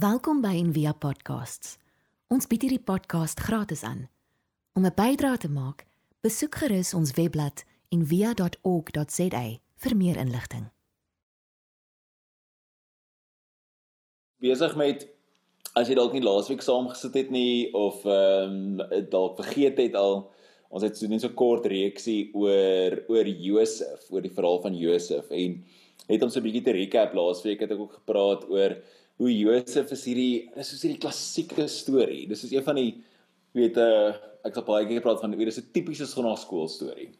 Welkom by Envia Podcasts. Ons bied hierdie podcast gratis aan. Om 'n bydrae te maak, besoek gerus ons webblad en via.org.za vir meer inligting. Besig met as jy dalk nie laasweek saam gesit het nie of ehm um, dalk vergeet het al ons het so net so kort reeksie oor oor Josef, oor die verhaal van Josef en het ons 'n bietjie te recap laasweek het ek ook gepraat oor hoe Josef is hierdie is hierdie klassieke storie. Dis is een van die weet 'n uh, ek het baie keer gepraat van weet dis 'n tipiese skoolskool storie.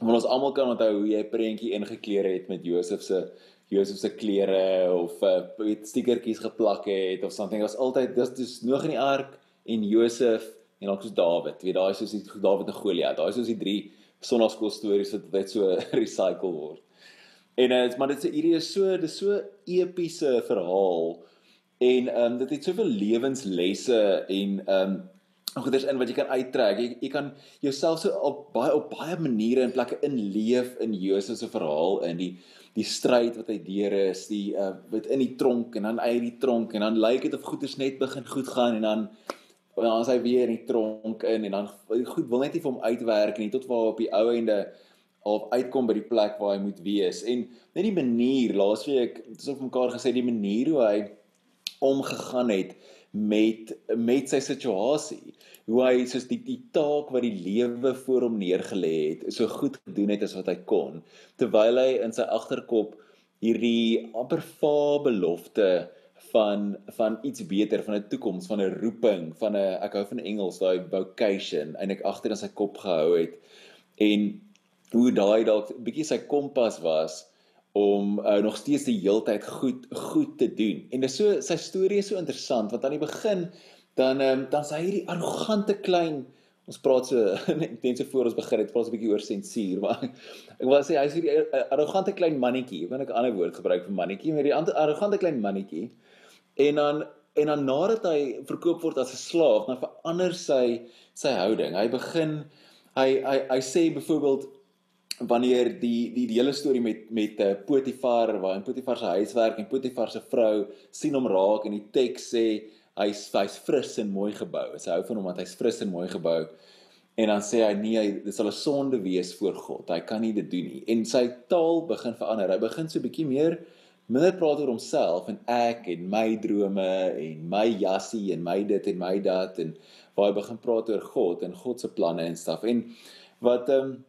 Want ons almal kan onthou hoe jy prentjie ingekleer het met Josef se Josef se klere of uh, weet stikertjies geplak het of something. Dit was altyd dis dis nog in die ark en Josef en ook soos Dawid. Weet daai soos die Dawid en Goliat. Daai soos die drie sonnaskool stories wat net so recycle word. En uh, maar dit is hierdie is so dis so epiese verhaal en ehm um, dit het soveel lewenslesse en ehm um, goeders in wat jy kan uittrek. Jy, jy kan jouself so op baie op baie maniere en plekke inleef in Josef se verhaal in die die stryd wat hy deur is, die uh wat in die tronk en dan uit die tronk en dan lyk dit of goeders net begin goed gaan en dan dan as hy weer in die tronk in en dan goed wil net nie vir hom uitwerk nie tot waar op die ou einde of uitkom by die plek waar hy moet wees. En net die manier laasweek het ons op mekaar gesê die manier hoe hy omgegaan het met met sy situasie hoe hy soos die die taak wat die lewe voor hom neergelê het so goed gedoen het as wat hy kon terwyl hy in sy agterkop hierdie amper fabelofte van van iets beter van 'n toekoms van 'n roeping van 'n ek hou van Engels daai vocation eintlik agter in sy kop gehou het. En hoe daai dalk bietjie sy kompas was om uh, nog steeds die heeltyd goed goed te doen. En dis so sy storie is so interessant want aan die begin dan um, dan sy hierdie arrogante klein ons praat so so voor ons begin het praat 'n bietjie oor sensuur maar ek wil sê hy's hierdie uh, arrogante klein mannetjie. Ek wil 'n ander woord gebruik vir mannetjie, maar die arrogante klein mannetjie. En dan en dan nadat hy verkoop word as 'n slaaf, dan verander sy sy houding. Hy begin hy hy hy sê byvoorbeeld wanneer die die die hele storie met met uh, Potifar waar in Potifar se huiswerk en Potifar se vrou sien hom raak en die teks sê hy's hy's fris en mooi gebou. Sy hou van hom want hy's fris en mooi gebou. En dan sê hy nee, hy dit sal 'n sonde wees voor God. Hy kan nie dit doen nie. En sy taal begin verander. Hy begin so 'n bietjie meer minder praat oor homself en ek en my drome en my jassie en my dit en my dat en waar hy begin praat oor God en God se planne en staf. En wat ehm um,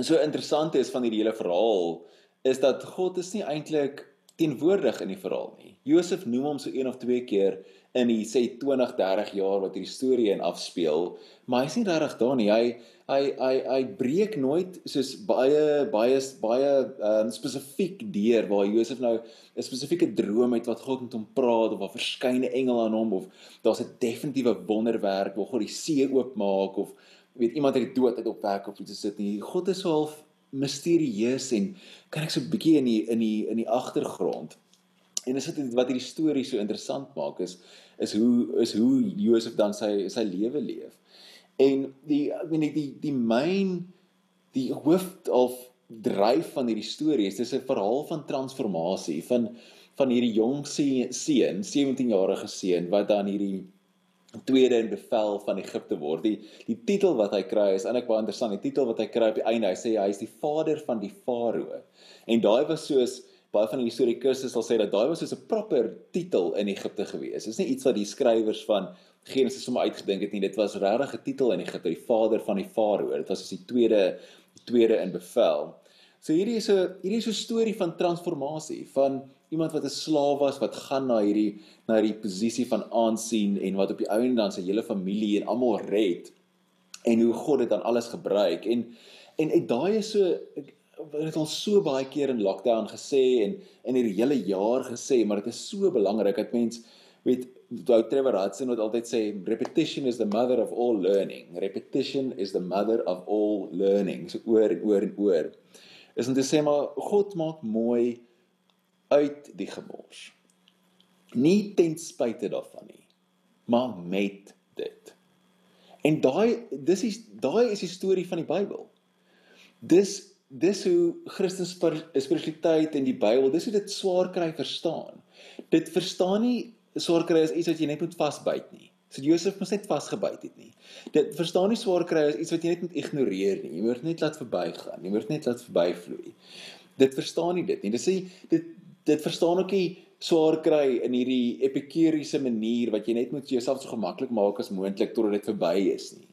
so interessant is van hierdie hele verhaal is dat God is nie eintlik teenwoordig in die verhaal nie. Josef noem hom so een of twee keer in die sê 20, 30 jaar wat hierdie storie in afspeel, maar hy's nie regtig daar nie. Hy hy hy hy breek nooit soos baie baie baie um, spesifiek deur waar Josef nou 'n spesifieke droom het wat God met hom praat of 'n verskeie engele aan hom of daar's 'n definitiewe wonderwerk waar God die see oopmaak of weet iemand het dood uit op werk of iets sit nie. God is so half misterieus en kan ek so 'n bietjie in die in die in die agtergrond. En dis wat wat hierdie storie so interessant maak is is hoe is hoe Josef dan sy sy lewe leef. En die ek meen die die die main die hoof of dryf van hierdie storie is dis 'n verhaal van transformasie van van hierdie jong seun, 17 jarige seun wat dan hierdie tweede in bevel van Egipte word. Die die titel wat hy kry is eintlik baie interessant. Die titel wat hy kry op die einde, hy sê hy is die vader van die farao. En daai was soos baie van die historikusse sal sê dat daai was soos 'n proper titel in Egipte gewees. Dit is nie iets wat die skrywers van Genesis sommer uitgedink het nie. Dit was regtig 'n titel in Egipte, die vader van die farao. Dit was soos die tweede die tweede in bevel. So hierdie is 'n hierdie is 'n storie van transformasie, van iemand wat 'n slaaf was wat gaan na hierdie na hierdie posisie van aansien en wat op die ou en dan sy hele familie en almal red en hoe God dit dan alles gebruik. En en uit daai is so ek het al so baie keer in lockdown gesê en in hierdie hele jaar gesê maar dit is so belangrik dat mens weet ou Trevor Hudson wat altyd sê repetition is the mother of all learning. Repetition is the mother of all learning. So oor en oor en oor. Is om te sê maar God maak mooi uit die gemors. Nie ten spyte daarvan nie, maar met dit. En daai dis is daai is die storie van die Bybel. Dis dis hoe Christus spiritualiteit en die Bybel, dis hoe dit swaar kry verstaan. Dit verstaan nie swaar kry is iets wat jy net moet vasbyt nie. So Josef moes net vasgebyt het nie. Dit verstaan nie swaar kry is iets wat jy net moet ignoreer nie. Jy moet net laat verbygaan. Jy moet net laat verbyvloei. Dit verstaan nie dit nie. Dit sê dit dit verstaan ook nie swaar kry in hierdie epikuriese manier wat jy net moet jouself so gemaklik maak as moontlik totdat dit verby is nie.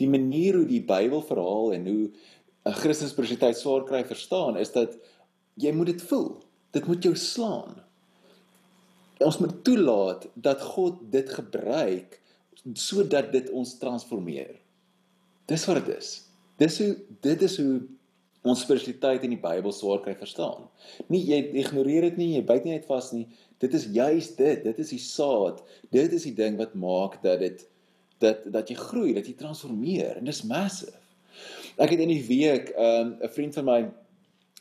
Die manier hoe die Bybel verhaal en hoe 'n Christusprositeit swaar kry verstaan is dat jy moet dit voel. Dit moet jou slaan. Ons moet toelaat dat God dit gebruik sodat dit ons transformeer. Dis wat dit is. Dis hoe dit is hoe ons spiritualiteit in die Bybel swaar kry verstaan. Nie jy ignoreer dit nie, jy byt nie net vas nie. Dit is juis dit. Dit is die saad. Dit is die ding wat maak dat dit dat dat jy groei, dat jy transformeer en dis massive. Ek het in die week 'n um, 'n vriend van my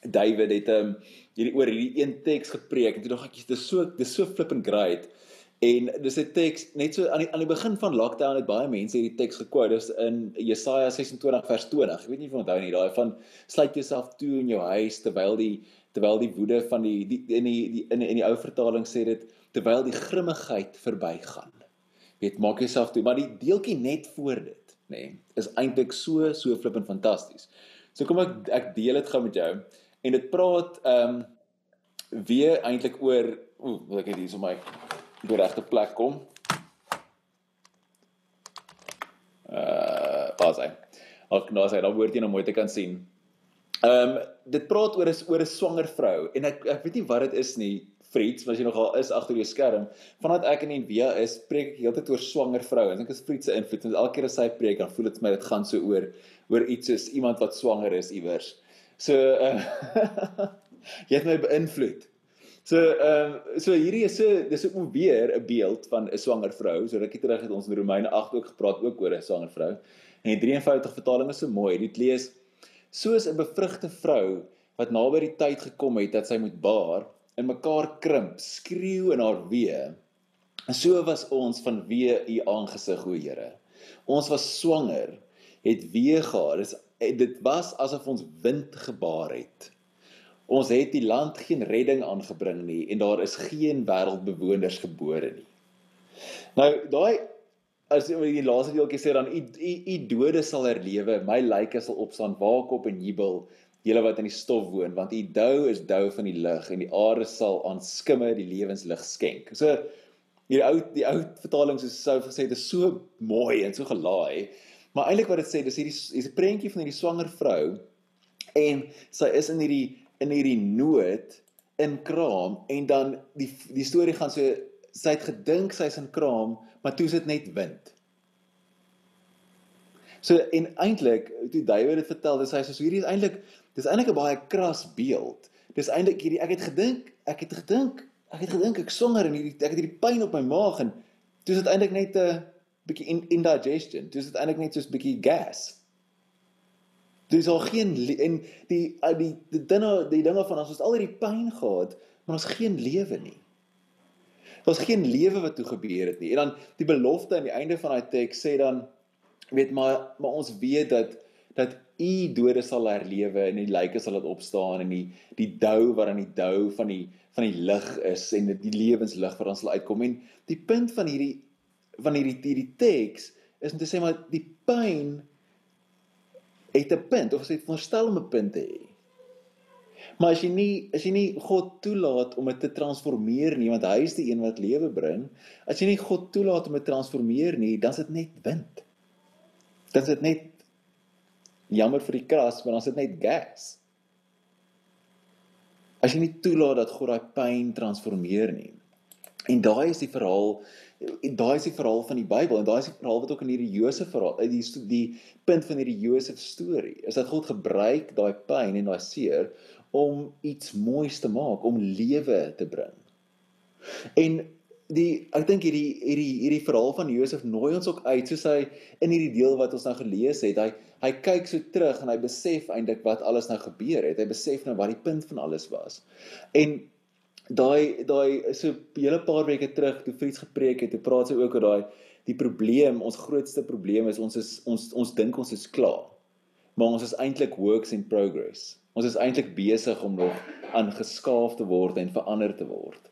David het um hierdie oor hierdie een teks gepreek en toe dink ek dit is so dis so flipping great. En dis 'n teks net so aan die aan die begin van lockdown het baie mense hierdie teks gekwote. Dis in Jesaja 26 vers 20. Ek weet nie of jy onthou nie, daai van sluit jouself toe in jou huis terwyl die terwyl die woede van die, die in die, die in in die ou vertaling sê dit terwyl die grimmigheid verbygaan. Weet, maak jouself toe, maar die deeltjie net voor dit nê, nee, is eintlik so so flippend fantasties. So kom ek ek deel dit gou met jou en dit praat ehm um, weer eintlik oor o, wil ek hier so my op die regte plek kom. Uh, pas hy. Ook nou sê dan word jy nou mooi te kan sien. Ehm um, dit praat oor 'n oor 'n swanger vrou en ek ek weet nie wat dit is nie. Fritz, as jy nogal is agter jou skerm, vandat ek in via is, preek ek heeltyd oor swanger vroue. Ek dink dit is Fritz se invloed. Elke keer as hy preek, dan voel dit vir my dit gaan so oor oor iets soos iemand wat swanger is iewers. So uh, jy het my beïnvloed. So ehm um, so hierdie is so dis ook weer 'n beeld van 'n swanger vrou. So rukkie terug het ons in Romeine 8 ook gepraat ook oor 'n swanger vrou. En die 53 vertaling is so mooi. Dit lees soos 'n bevrugte vrou wat naby die tyd gekom het dat sy moet baar in mekaar krimp, skreeu in haar wee. En so was ons van wee u aangesig, o Here. Ons was swanger, het wee gehad. Dit was asof ons wind gebaar het. Ons het die land geen redding aangebring nie en daar is geen wêreldbewoners gebore nie. Nou daai as jy die laaste deeltjie sê dan u u dode sal herlewe, my lyke sal opstaan, waak op en jubel julle wat in die stof woon want u dou is dou van die lig en die aarde sal aan skimme die lewenslig skenk. So die ou die ou vertaling so sou gesê dit is so mooi en so gelaai. Maar eintlik wat dit sê dis hierdie is 'n prentjie van hierdie swanger vrou en sy is in hierdie in hierdie nood in kraam en dan die die storie gaan so sy het gedink sy's in kraam maar toe is dit net wind. So en eintlik toe David dit vertel, dis hy sê so hierdie is eintlik dis eintlik 'n baie kras beeld. Dis eintlik hierdie ek het gedink, ek het gedink, ek het gedink ek swanger en hierdie ek het hierdie pyn op my maag en dis dit eintlik net 'n bietjie in, indigestion. Dis dit eintlik net soos bietjie gas. Dis al geen en die die die dinge die dinge van ons het al hierdie pyn gehad, maar ons geen lewe nie. Daar's geen lewe wat toe gebeur het nie. En dan die belofte aan die einde van daai teks sê dan weet maar maar ons weet dat dat u dode sal herlewe en die lyke sal laat opstaan en die die dou wat aan die dou van die van die lig is en die lewenslig wat ons sal uitkom en die punt van hierdie van hierdie hierdie teks is om te sê maar die pyn het 'n punt of jy verstel om 'n punt te hê maar as jy nie as jy nie God toelaat om dit te transformeer nie want hy is die een wat lewe bring as jy nie God toelaat om dit te transformeer nie dan is dit net wind dan is dit net jammer vir die kras, maar dan is dit net gas. As jy nie toelaat dat God daai pyn transformeer nie. En daai is die verhaal daai is die verhaal van die Bybel en daai is die verhaal wat ook in hierdie Josef verhaal uit die die punt van hierdie Josef storie is dat God gebruik daai pyn en daai seer om iets moois te maak, om lewe te bring. En die ek dink hierdie hierdie hierdie verhaal van Josef nooi ons ook uit soos hy in hierdie deel wat ons nou gelees het. Hy hy kyk so terug en hy besef eintlik wat alles nou gebeur het. Hy besef nou wat die punt van alles was. En daai daai so 'n hele paar weke terug toe Fries gepreek het, het praat sy ook oor daai die probleem, ons grootste probleem is ons is ons ons dink ons is klaar. Maar ons is eintlik works in progress. Ons is eintlik besig om nog aan geskaaf te word en verander te word.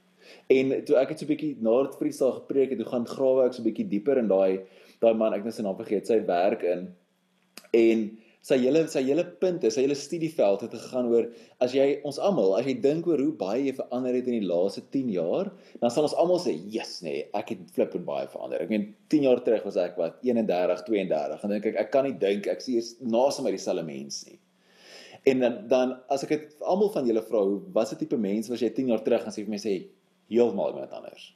En toe ek het so 'n bietjie na dit vir die saak gepreek het, toe gaan grawe ek so 'n bietjie dieper in daai daai man, ek net sy naam vergeet, sy werk in. En sy hele sy hele punt is, sy hele studieveld het gegaan oor as jy ons almal, as jy dink oor hoe baie jy verander het in die laaste 10 jaar, dan sal ons almal sê, "Yes, nee, ek het flippend baie verander." Ek meen 10 jaar terug was ek wat 31, 32 en dink ek ek kan nie dink ek sien naas my dieselfde mens nie. En dan dan as ek dit almal van julle vra, hoe was dit tipe mens was jy 10 jaar terug en sê vir my sê heeltemal iemand anders.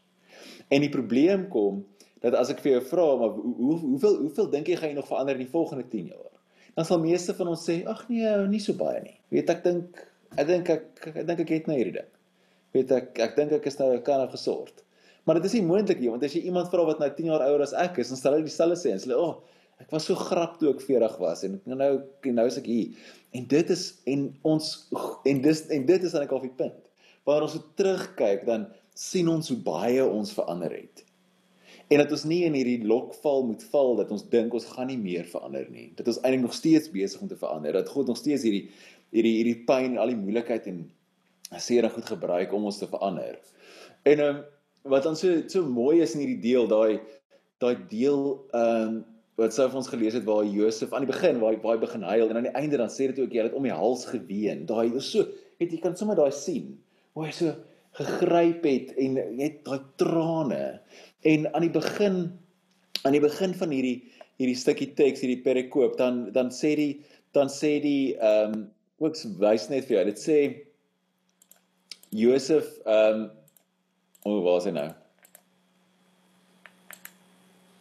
En die probleem kom dat as ek vir jou vra, maar hoe, hoe hoeveel hoeveel dink jy gaan jy nog verander in die volgende 10 jaar? Dan sal meeste van ons sê ag nee, nie so baie nie. Weet ek dink ek dink ek ek dink ek het nou hierdie ding. Weet ek ek dink ek is nou kan nou gesort. Maar dit is nie moontlik nie, want as jy iemand vra wat nou 10 jaar ouer as ek is, dan sal hy dieselfde sê en sê, "O, oh, ek was so grap toe ek 40 was en nou nou is ek hier." En dit is en ons en dis en dit is dan ek al op die punt. Waar ons so terugkyk, dan sien ons hoe baie ons verander het. En dat ons nie in hierdie lokval moet val dat ons dink ons gaan nie meer verander nie. Dat ons eintlik nog steeds besig om te verander. Dat God nog steeds hierdie hierdie hierdie pyn, al die moeilikheid en seer goed gebruik om ons te verander. En um, wat dan so so mooi is in hierdie deel, daai daai deel ehm um, wat sou ons gelees het waar Josef aan die begin waar hy hy begin huil en aan die einde dan sê dit ook jy het om die hals geween. Daai is so, weet jy kan sommer daai sien. Hoe hy so gegryp het en het daai trane En aan die begin aan die begin van hierdie hierdie stukkie teks, hierdie perikoop, dan dan sê die dan sê die ehm um, ook wys net vir jou. Dit sê Josef ehm um, oh, waar is hy nou?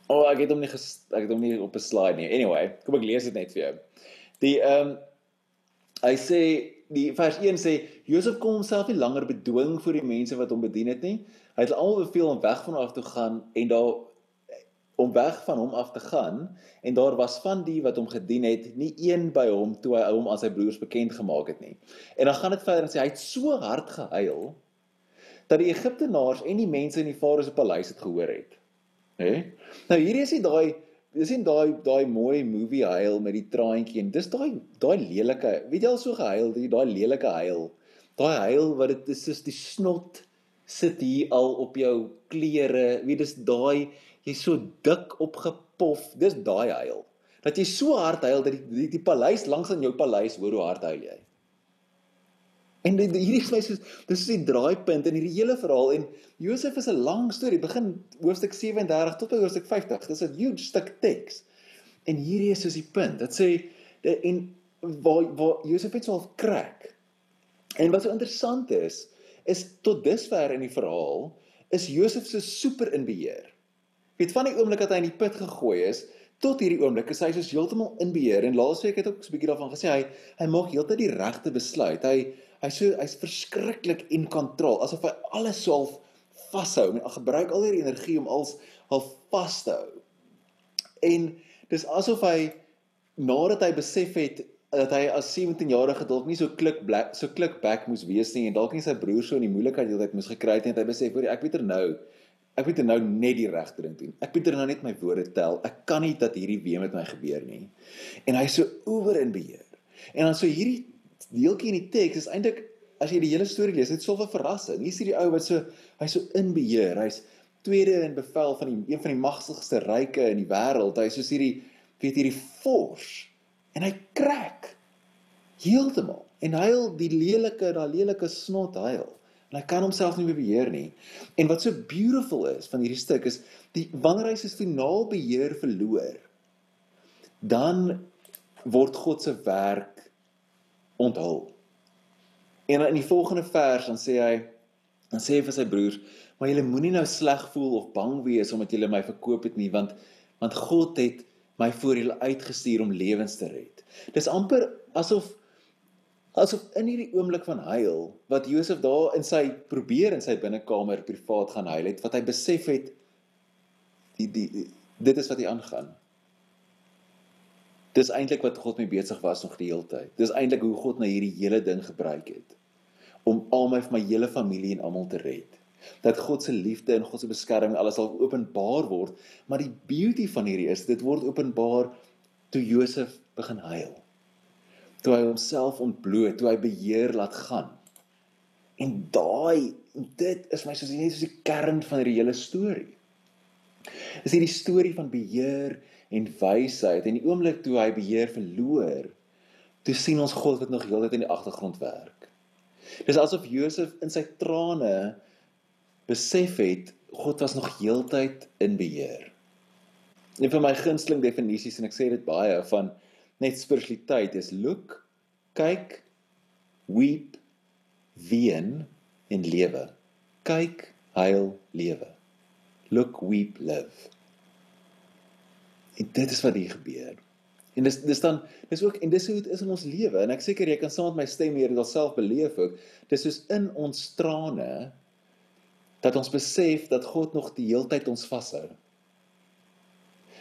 O, oh, ek het hom nie ges, ek het hom nie op 'n slide nie. Anyway, kom ek lees dit net vir jou. Die ehm um, hy sê die vers 1 sê Josef kon homself nie langer bedwing vir die mense wat hom bedien het nie. Hy het almal beveel om weg van hom af te gaan en daar om weg van hom af te gaan en daar was van die wat hom gedien het nie een by hom toe hy hom aan sy broers bekend gemaak het nie. En dan gaan dit verder en sê hy het so hard gehuil dat die Egiptenaars en die mense in die farao se paleis het gehoor het. Hè? Nou hierdie is nie daai dis nie daai daai mooi movie huil met die traantjie en dis daai daai lelike, weet jy al so gehuil, daai lelike huil. Daai huil wat dit is soos die snot sit hier al op jou klere. Wie dis daai jy's so dik opgepof. Dis daai huil. Dat jy so hard huil dat die die, die paleis langs aan jou paleis hoor hoe hard huil jy. En dit hierdie is my so dis is die draaipunt in hierdie hele verhaal en Josef is 'n lang storie. Begin hoofstuk 37 tot by hoofstuk 50. Dis 'n huge stuk teks. En hierdie is soos die punt. Dit sê en waar waar Josef het so half krak. En wat so interessant is, is tot dusver in die verhaal is Josef se super in beheer. Weet van die oomblik dat hy in die put gegooi is tot hierdie oomblik is hy soos heeltemal in beheer en laasweek het ek ook so 'n bietjie daarvan gesê hy hy maak heeltyd die regte besluit. Hy hy so hy's verskriklik in kontrole asof hy alles self vashou en gebruik al die energie om als al vas te hou. En dis asof hy nadat hy besef het dat hy as 17-jarige dalk nie so klik black, so klik back moes wees nie en dalk nie sy broer so in die moeilikheid heeltyd moes gekry het en hy besef hoor ek weet er nou ek weet er nou net die regte ding doen. Ek weet er nou net my woorde tel. Ek kan nie dat hierdie weer met my gebeur nie. En hy so oor in beheer. En dan so hierdie deeltjie in die teks is eintlik as jy die hele storie lees dit sou 'n verrassing. Hier is hierdie ou wat so hy so in beheer. Hy's tweede in bevel van die een van die magtigste ryke in die wêreld. Hy is so hierdie weet hierdie force. En hy krak heeltemal. En huil die lelike daai lelike snot huil en hy kan homself nie beheer nie. En wat so beautiful is van hierdie stuk is die wanneer hy sy finaal beheer verloor dan word God se werk onthul en in die volgende vers dan sê hy dan sê hy vir sy broers maar julle moenie nou sleg voel of bang wees omdat julle my verkoop het nie want want God het my voor julle uitgestuur om lewens te red. Dis amper asof asof in hierdie oomblik van huil wat Josef daar in sy probeer in sy binnekamer privaat gaan huil het, wat hy besef het die die dit is wat hy aangaan. Dis eintlik wat God mee besig was nog die hele tyd. Dis eintlik hoe God na hierdie hele ding gebruik het om al my my hele familie en almal te red dat God se liefde en God se beskerming alles sal openbaar word, maar die beauty van hierdie is dit word openbaar toe Josef begin huil. Toe hy homself ontbloot, toe hy beheer laat gaan. En daai dit is my soos net soos die kern van die hele storie. Dis hierdie storie van beheer en wysheid en die oomblik toe hy beheer verloor, toe sien ons God wat nog heeltyd in die agtergrond werk. Dis asof Josef in sy trane besef het God was nog heeltyd in beheer. Een van my gunsteling definisies en ek sê dit baie van net spiritualiteit is look, kyk, weep, ween en lewe. Kyk, huil, lewe. Look, weep, live. En dit is wat hier gebeur. En dis dis dan dis ook en dis hoe dit is in ons lewe en ek seker jy kan saam met my stem hier dit alself beleef ook. Dis soos in ons trane dat ons besef dat God nog die heeltyd ons vashou.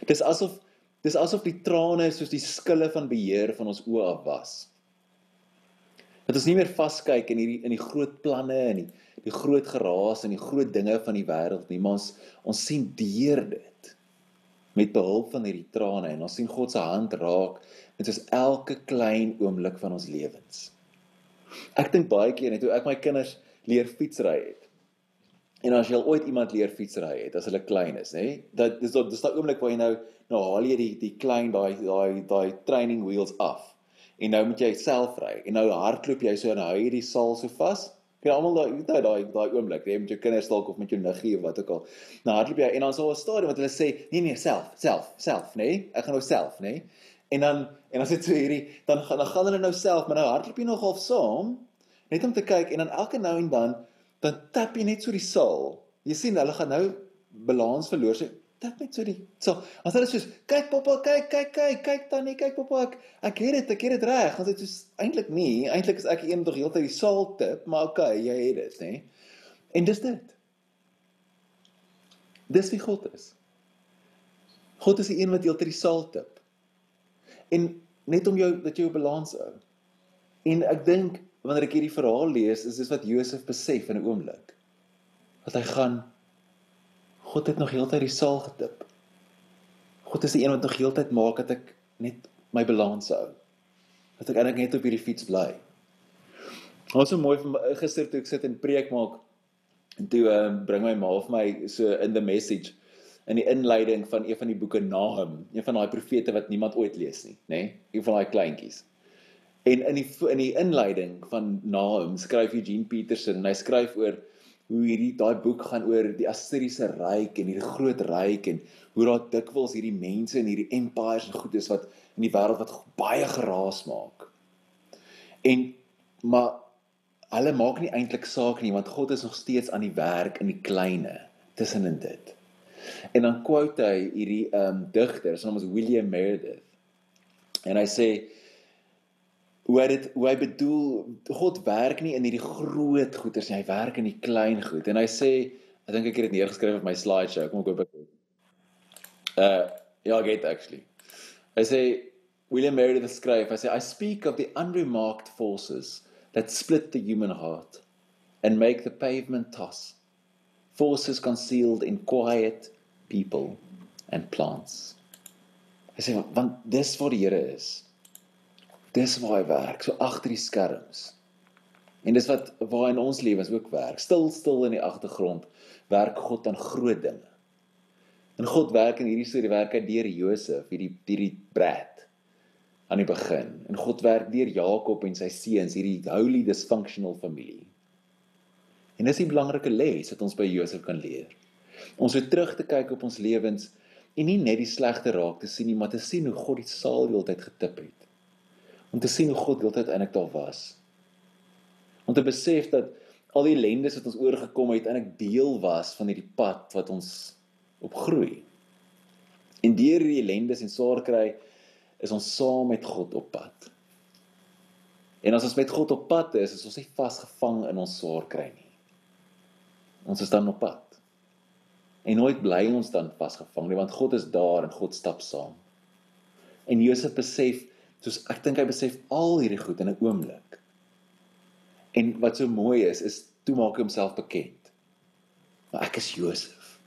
Dis asof dis asof die trane soos die skille van beheer van ons oë af was. Dat ons nie meer vaskyk in hierdie in die groot planne en die die groot geraas en die groot dinge van die wêreld nie, maar ons ons sien deur dit met behulp van hierdie trane en ons sien God se hand raak met soos elke klein oomblik van ons lewens. Ek dink baie keer net hoe ek my kinders leer fietsry het. En as jy al ooit iemand leer fietsry het as hulle klein is, nê? Dat dis dis daai oomblik waar jy nou nou haal jy die die klein daai daai daai training wheels af. En nou moet jy self ry. En nou hardloop jy so en hou jy die saal so vas. Jy almal daai daai daai daai oomblik, jy met jou kinders dalk of met jou niggie of wat ook al. Nou hardloop jy en dan sou 'n stadium wat hulle sê, nee nee, self, self, self, nê? Nee? Ek gaan nou self, nê? Nee? En dan en dan sit so hierdie dan gaan dan gaan hulle nou self, maar nou hardloop jy nog half saam net om te kyk en dan elke nou en dan dan tap jy net so die saal. Jy sien hulle gaan nou balans verloor. So tap net so die so as hulle soos kyk pappa kyk kyk kyk kyk tannie kyk pappa ek ek het dit ek het dit reg. Want dit is eintlik nie eintlik is ek een wat heeltyd die saal tip maar okay jy het dit nê. En dis dit. Dis wie God is. God is die een wat heeltyd die saal tip en net om jou dat jy jou balans hou. En ek dink wanneer ek hierdie verhaal lees is dis wat Josef besef in 'n oomblik. Dat hy gaan God het nog heeltyd die saal getip. God is die een wat nog heeltyd maak dat ek net my balans hou. Dat ek eintlik net op hierdie fiets bly. Ons so mooi van gister toe ek sit en preek maak en toe um, bring my ma of my so in the message in die inleiding van een van die boeke Nahum, een van daai profete wat niemand ooit lees nie, nê? Nee? Een van daai kleintjies. En in die in die inleiding van Nahum skryf Eugene Peterson en hy skryf oor hoe hierdie daai boek gaan oor die Assiriese ryk en hierdie groot ryk en hoe daar dikwels hierdie mense en hierdie empires en goed is wat in die wêreld wat baie geraas maak. En maar hulle maak nie eintlik saak nie want God is nog steeds aan die werk in die kleine tussenin dit. En dan quote hy hierdie ehm um, digter, sy naam is William Meredith. En hy sê hoe hy dit hoe hy bedoel God werk nie in hierdie groot goeders nie, hy werk in die klein goed. En hy sê, ek dink ek het dit neergeskryf op my slideshow. Kom ek hoop ek. Uh ja, get actually. Hy sê William Meredith skryf, hy sê I speak of the unremarked forces that split the human heart and make the pavement toss. Forces concealed in quiet people and plants. Hy sê want dis wat die Here is. Dis waar hy werk, so agter die skerms. En dis wat waar in ons lewens ook werk. Stil stil in die agtergrond werk God aan groot dinge. En God werk in hierdie storie werk hy deur Josef, hierdie hierdie brat aan die begin. En God werk deur Jakob en sy seuns, hierdie holy dysfunctional familie. En dis 'n belangrike les wat ons by Josef kan leer. Ons moet terug te kyk op ons lewens en nie net die slegte raak te sien nie, maar te sien hoe God die saal heeltyd getip het om te sien hoe God heeltyd eintlik daar was. Om te besef dat al die ellendes wat ons oorgekom het eintlik deel was van hierdie pad wat ons opgroei. En deur hierdie ellendes en swaar kry is ons saam met God op pad. En as ons met God op pad is, is ons nie vasgevang in ons swaar kry nie. Ons is dan op pad. En nooit bly ons dan vasgevang nie, want God is daar en God stap saam. En Josef besef soos ek dink hy besef al hierdie goed in 'n oomblik. En wat so mooi is, is toe maak hy homself bekend. Maar ek is Josef.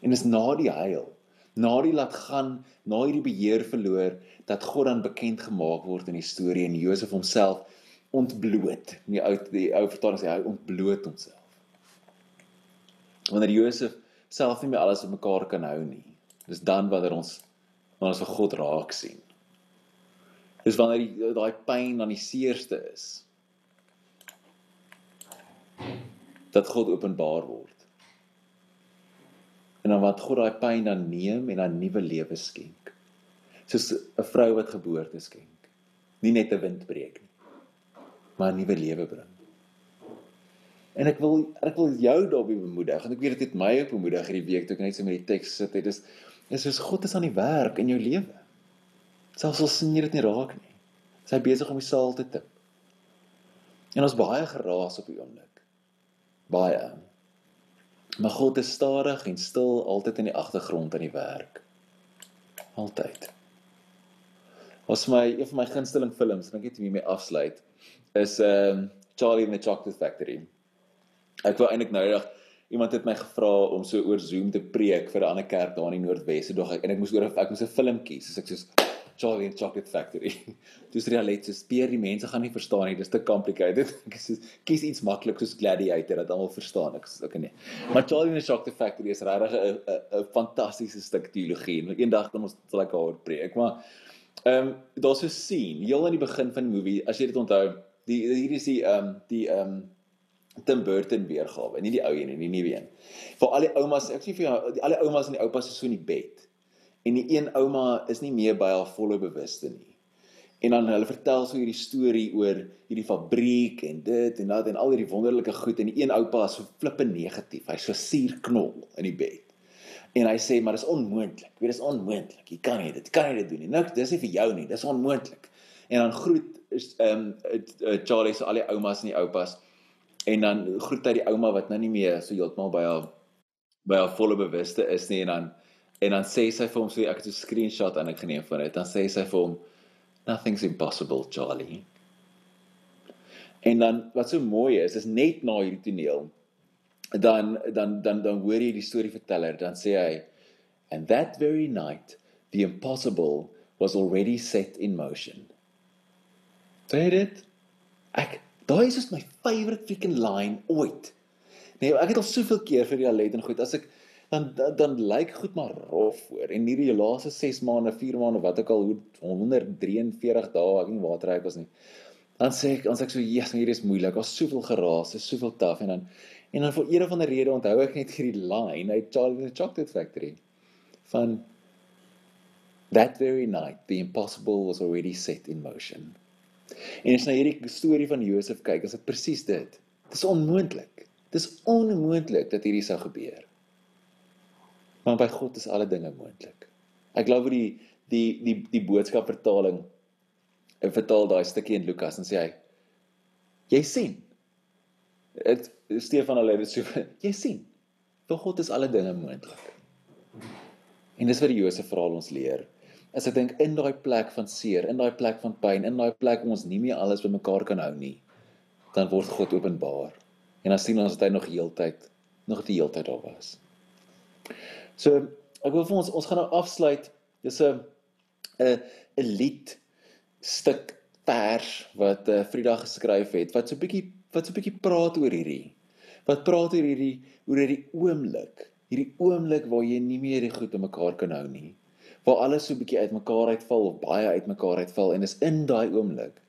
En is na die heil, na die laat gaan, na hierdie beheer verloor, dat God dan bekend gemaak word in die storie en Josef homself ontbloot. Die ou die ou vertaling sê hy ontbloot homself. Wanneer Josef self nie meer alles op mekaar kan hou nie. Dis dan wanneer ons wanneer ons vir God raak sien. Dis wanneer daai pyn aan die seerste is. Dat God openbaar word. En dan wat God daai pyn dan neem en dan nuwe lewe skenk. Soos 'n vrou wat geboorte skenk. Nie net 'n windbreek nie, maar nuwe lewe bring. En ek wil ek wil jou daarbey bemoedig want ek weet dit het my ook bemoedig hierdie week toe ek net so met die teks sit het. Dis is soos God is aan die werk in jou lewe. Selfs al sien jy dit nie raak nie. Is besig om die saal te tip. En ons baie geraas op die oomblik. Baie. Maar God is stadig en stil altyd in die agtergrond aan die werk. Altyd. Ons my een van my gunsteling films, dink ek het hiermee afsluit, is ehm um, Charlie and the Chocolate Factory. Ek wou eintlik nou net iemand het my gevra om so oor Zoom te preek vir 'n ander kerk daar in die Noordwes dog ek en ek moes oor ek moes 'n film kies. So ek soos Charlie and Chocolate Factory. Dis realite so speer die mense gaan nie verstaan nie. Dis te complicated. Ek sê kies iets maklik soos Gladiator dat almal verstaan. Ek sê okay nee. Maar Charlie and Chocolate Factory is regtig 'n 'n fantastiese stuk teologie. Eendag kan ons sal ek daaroor preek. Maar ehm um, daar's so 'n scene heel aan die begin van die movie as jy dit onthou. Die hier is die ehm um, die ehm um, Tim Burton weergawe, nie die ou een nie, die nuwe een. Vir al die oumas, ek sê vir jou, al die oumas en die oupas is so in die bed. En die een ouma is nie meer by haar volle bewuste nie. En dan hulle vertel so hierdie storie oor hierdie fabriek en dit en dat en al hierdie wonderlike goed en die een oupa is so flippe negatief. Hy's so suurknol in die bed. En hy sê maar dis onmoontlik. Weet dis onmoontlik. Jy kan nie dit kan nie dit doen nie. Niks, dis nie vir jou nie. Dis onmoontlik. En dan groet is ehm um, Charlie se al die oumas en die oupas en dan groet hy die ouma wat nou nie meer so heeltemal by haar by haar volle bewuste is nie en dan en dan sê sy vir hom so ek het 'n screenshot en ek geneem van dit. Dan sê sy vir hom nothing's impossible Charlie. En dan wat so mooi is is net na hierdie toneel dan dan dan dan hoor jy die storie verteller. Dan sê hy and that very night the impossible was already set in motion. Sê dit? Ek Daai is my favorite freaking line ooit. Nee, ek het al soveel keer vir die Alet en goed as ek dan dan, dan lyk goed maar rof voor en hierdie laaste 6 maande, 4 maande, wat ek al hoe 143 dae, ek nie waar trek was nie. Dan sê ek, ons ek so, "Jesus, hierdie is moeilik. Daar's soveel geraas, is soveel taaf en dan en dan vir een of ander rede onthou ek net hierdie line uit Charlie the Chocolate Factory van That very night the impossible was already set in motion. En as jy hierdie storie van Josef kyk, is dit presies dit. Dit is onmoontlik. Dit is onmoontlik dat hierdie sou gebeur. Maar by God is alle dinge moontlik. Ek glo vir die die die die boodskap vertaling en vertaal daai stukkie in Lukas en sê hy jy sien. Dit Stefan hulle het so jy sien. Vir God is alle dinge moontlik. En dis wat die Josef verhaal ons leer is ek dink in daai plek van seer, in daai plek van pyn, in daai plek waar ons nie meer alles bymekaar kan hou nie, dan word God openbaar. En dan sien ons dat hy nog heeltyd nog die heeltyd daar was. So, ek wil vir ons ons gaan nou afsluit. Dis 'n 'n 'n lied stuk vers wat uh, Frida geskryf het wat so 'n bietjie wat so 'n bietjie praat oor hierdie. Wat praat oor hierdie oor hierdie oomblik, hierdie oomblik waar jy nie meer die goed om mekaar kan hou nie waar alles so 'n bietjie uitmekaar uitval of baie uitmekaar uitval en is in daai oomblik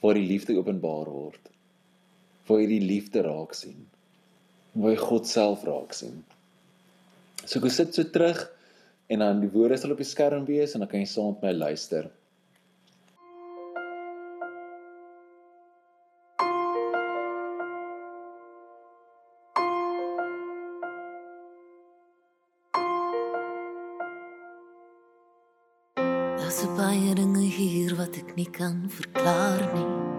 waar die liefde openbaar word. Waar jy die liefde raak sien. Waar jy God self raak sien. So ek sit so terug en dan die woorde sal op die skerm wees en dan kan jy saam met my luister. nie kan verklaar nie.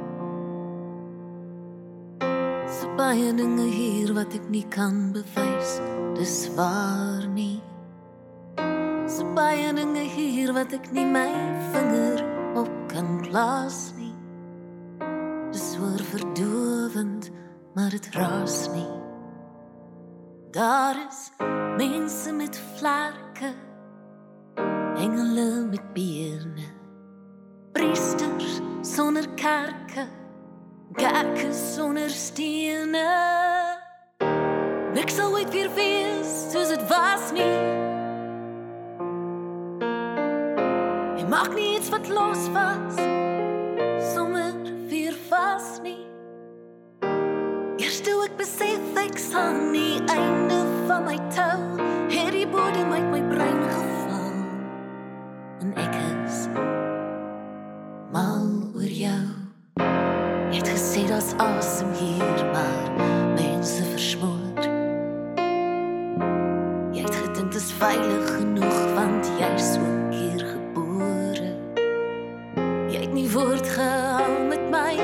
Baie dinge hier wat ek nie kan bewys, dis waar nie. So baie dinge hier wat ek nie my vinger op kan plaas nie. Dis oor verdowend, maar dit raas nie. Daar is mense met vlakke, engele met beerne priesters sonder kerke Kerke sonder stene. Niks sal ooit weer wees soos dit was nie. Jy maak nie iets wat los was sommer weer vas nie. Eers toe ek besef ek staan nie einde van my tou, het die bodem uit my brein geval. En ek is mal oor jou. Het daar's asem hier, maar mense versmoor. Jy het gedink dit is veilig genoeg want jy's ook hier gebore. Jy het nie woord gehou met my.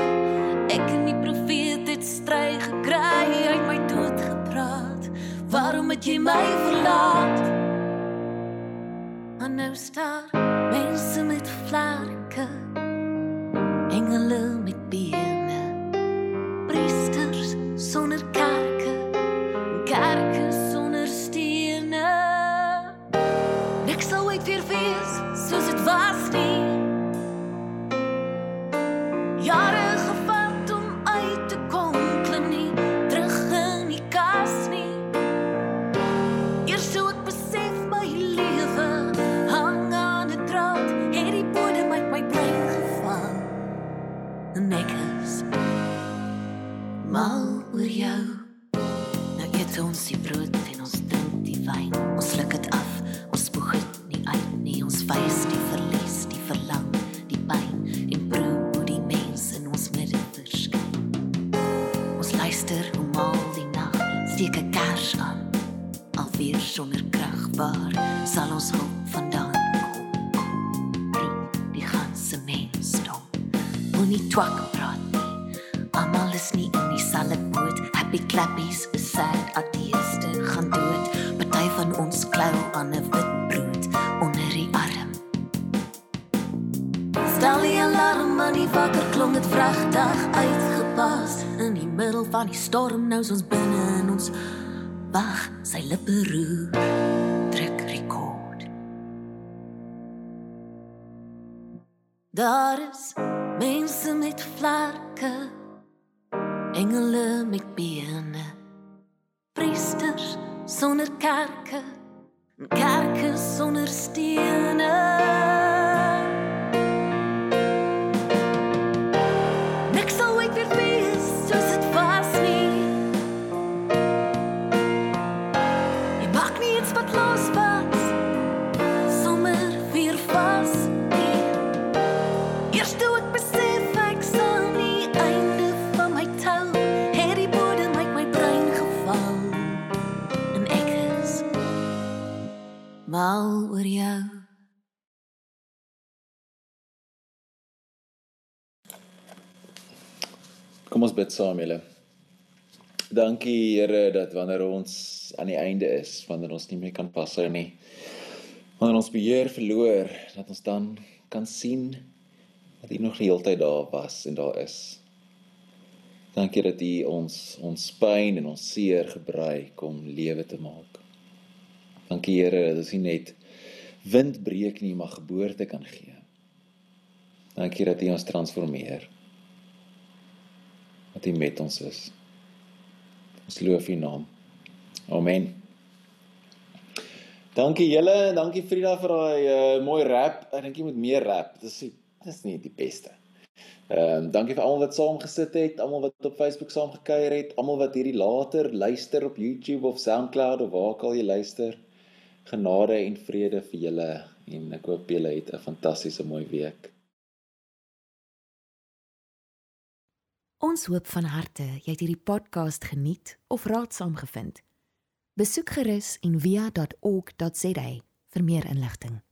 Ek en die profeet het stry gekry uit my dood gepraat. Waarom het jy my verlaat? Maar nou staan mense met vlerke. Engele Daar is mense met vlerke engele met bene priesters sonder kerke en kerke sonder stene mal oor jou. Kom ons bid saam julle. Dankie Here dat wanneer ons aan die einde is, wanneer ons nie meer kan vashou nie, wanneer ons beheer verloor, dat ons dan kan sien dat U nog die hele tyd daar was en daar is. Dankie dat U ons ons pyn en ons seer gebruik om lewe te maak. Dankie Here dat ons nie net windbreek nie, maar geboorte kan gee. Dankie dat U ons transformeer dat U met ons is. Ons loof U naam. Amen. Dankie julle, dankie Frida vir daai uh, mooi rap. Ek dink jy moet meer rap. Dis nie dis nie die beste. Ehm um, dankie vir almal wat saamgesit het, almal wat op Facebook saamgekuier het, almal wat hierdie later luister op YouTube of SoundCloud of waar ook al jy luister. Genade en vrede vir julle en ek hoop julle het 'n fantastiese mooi week. Ons hoop van harte jy het hierdie podcast geniet of raadsaam gevind. Besoek gerus en via.ok.za vir meer inligting.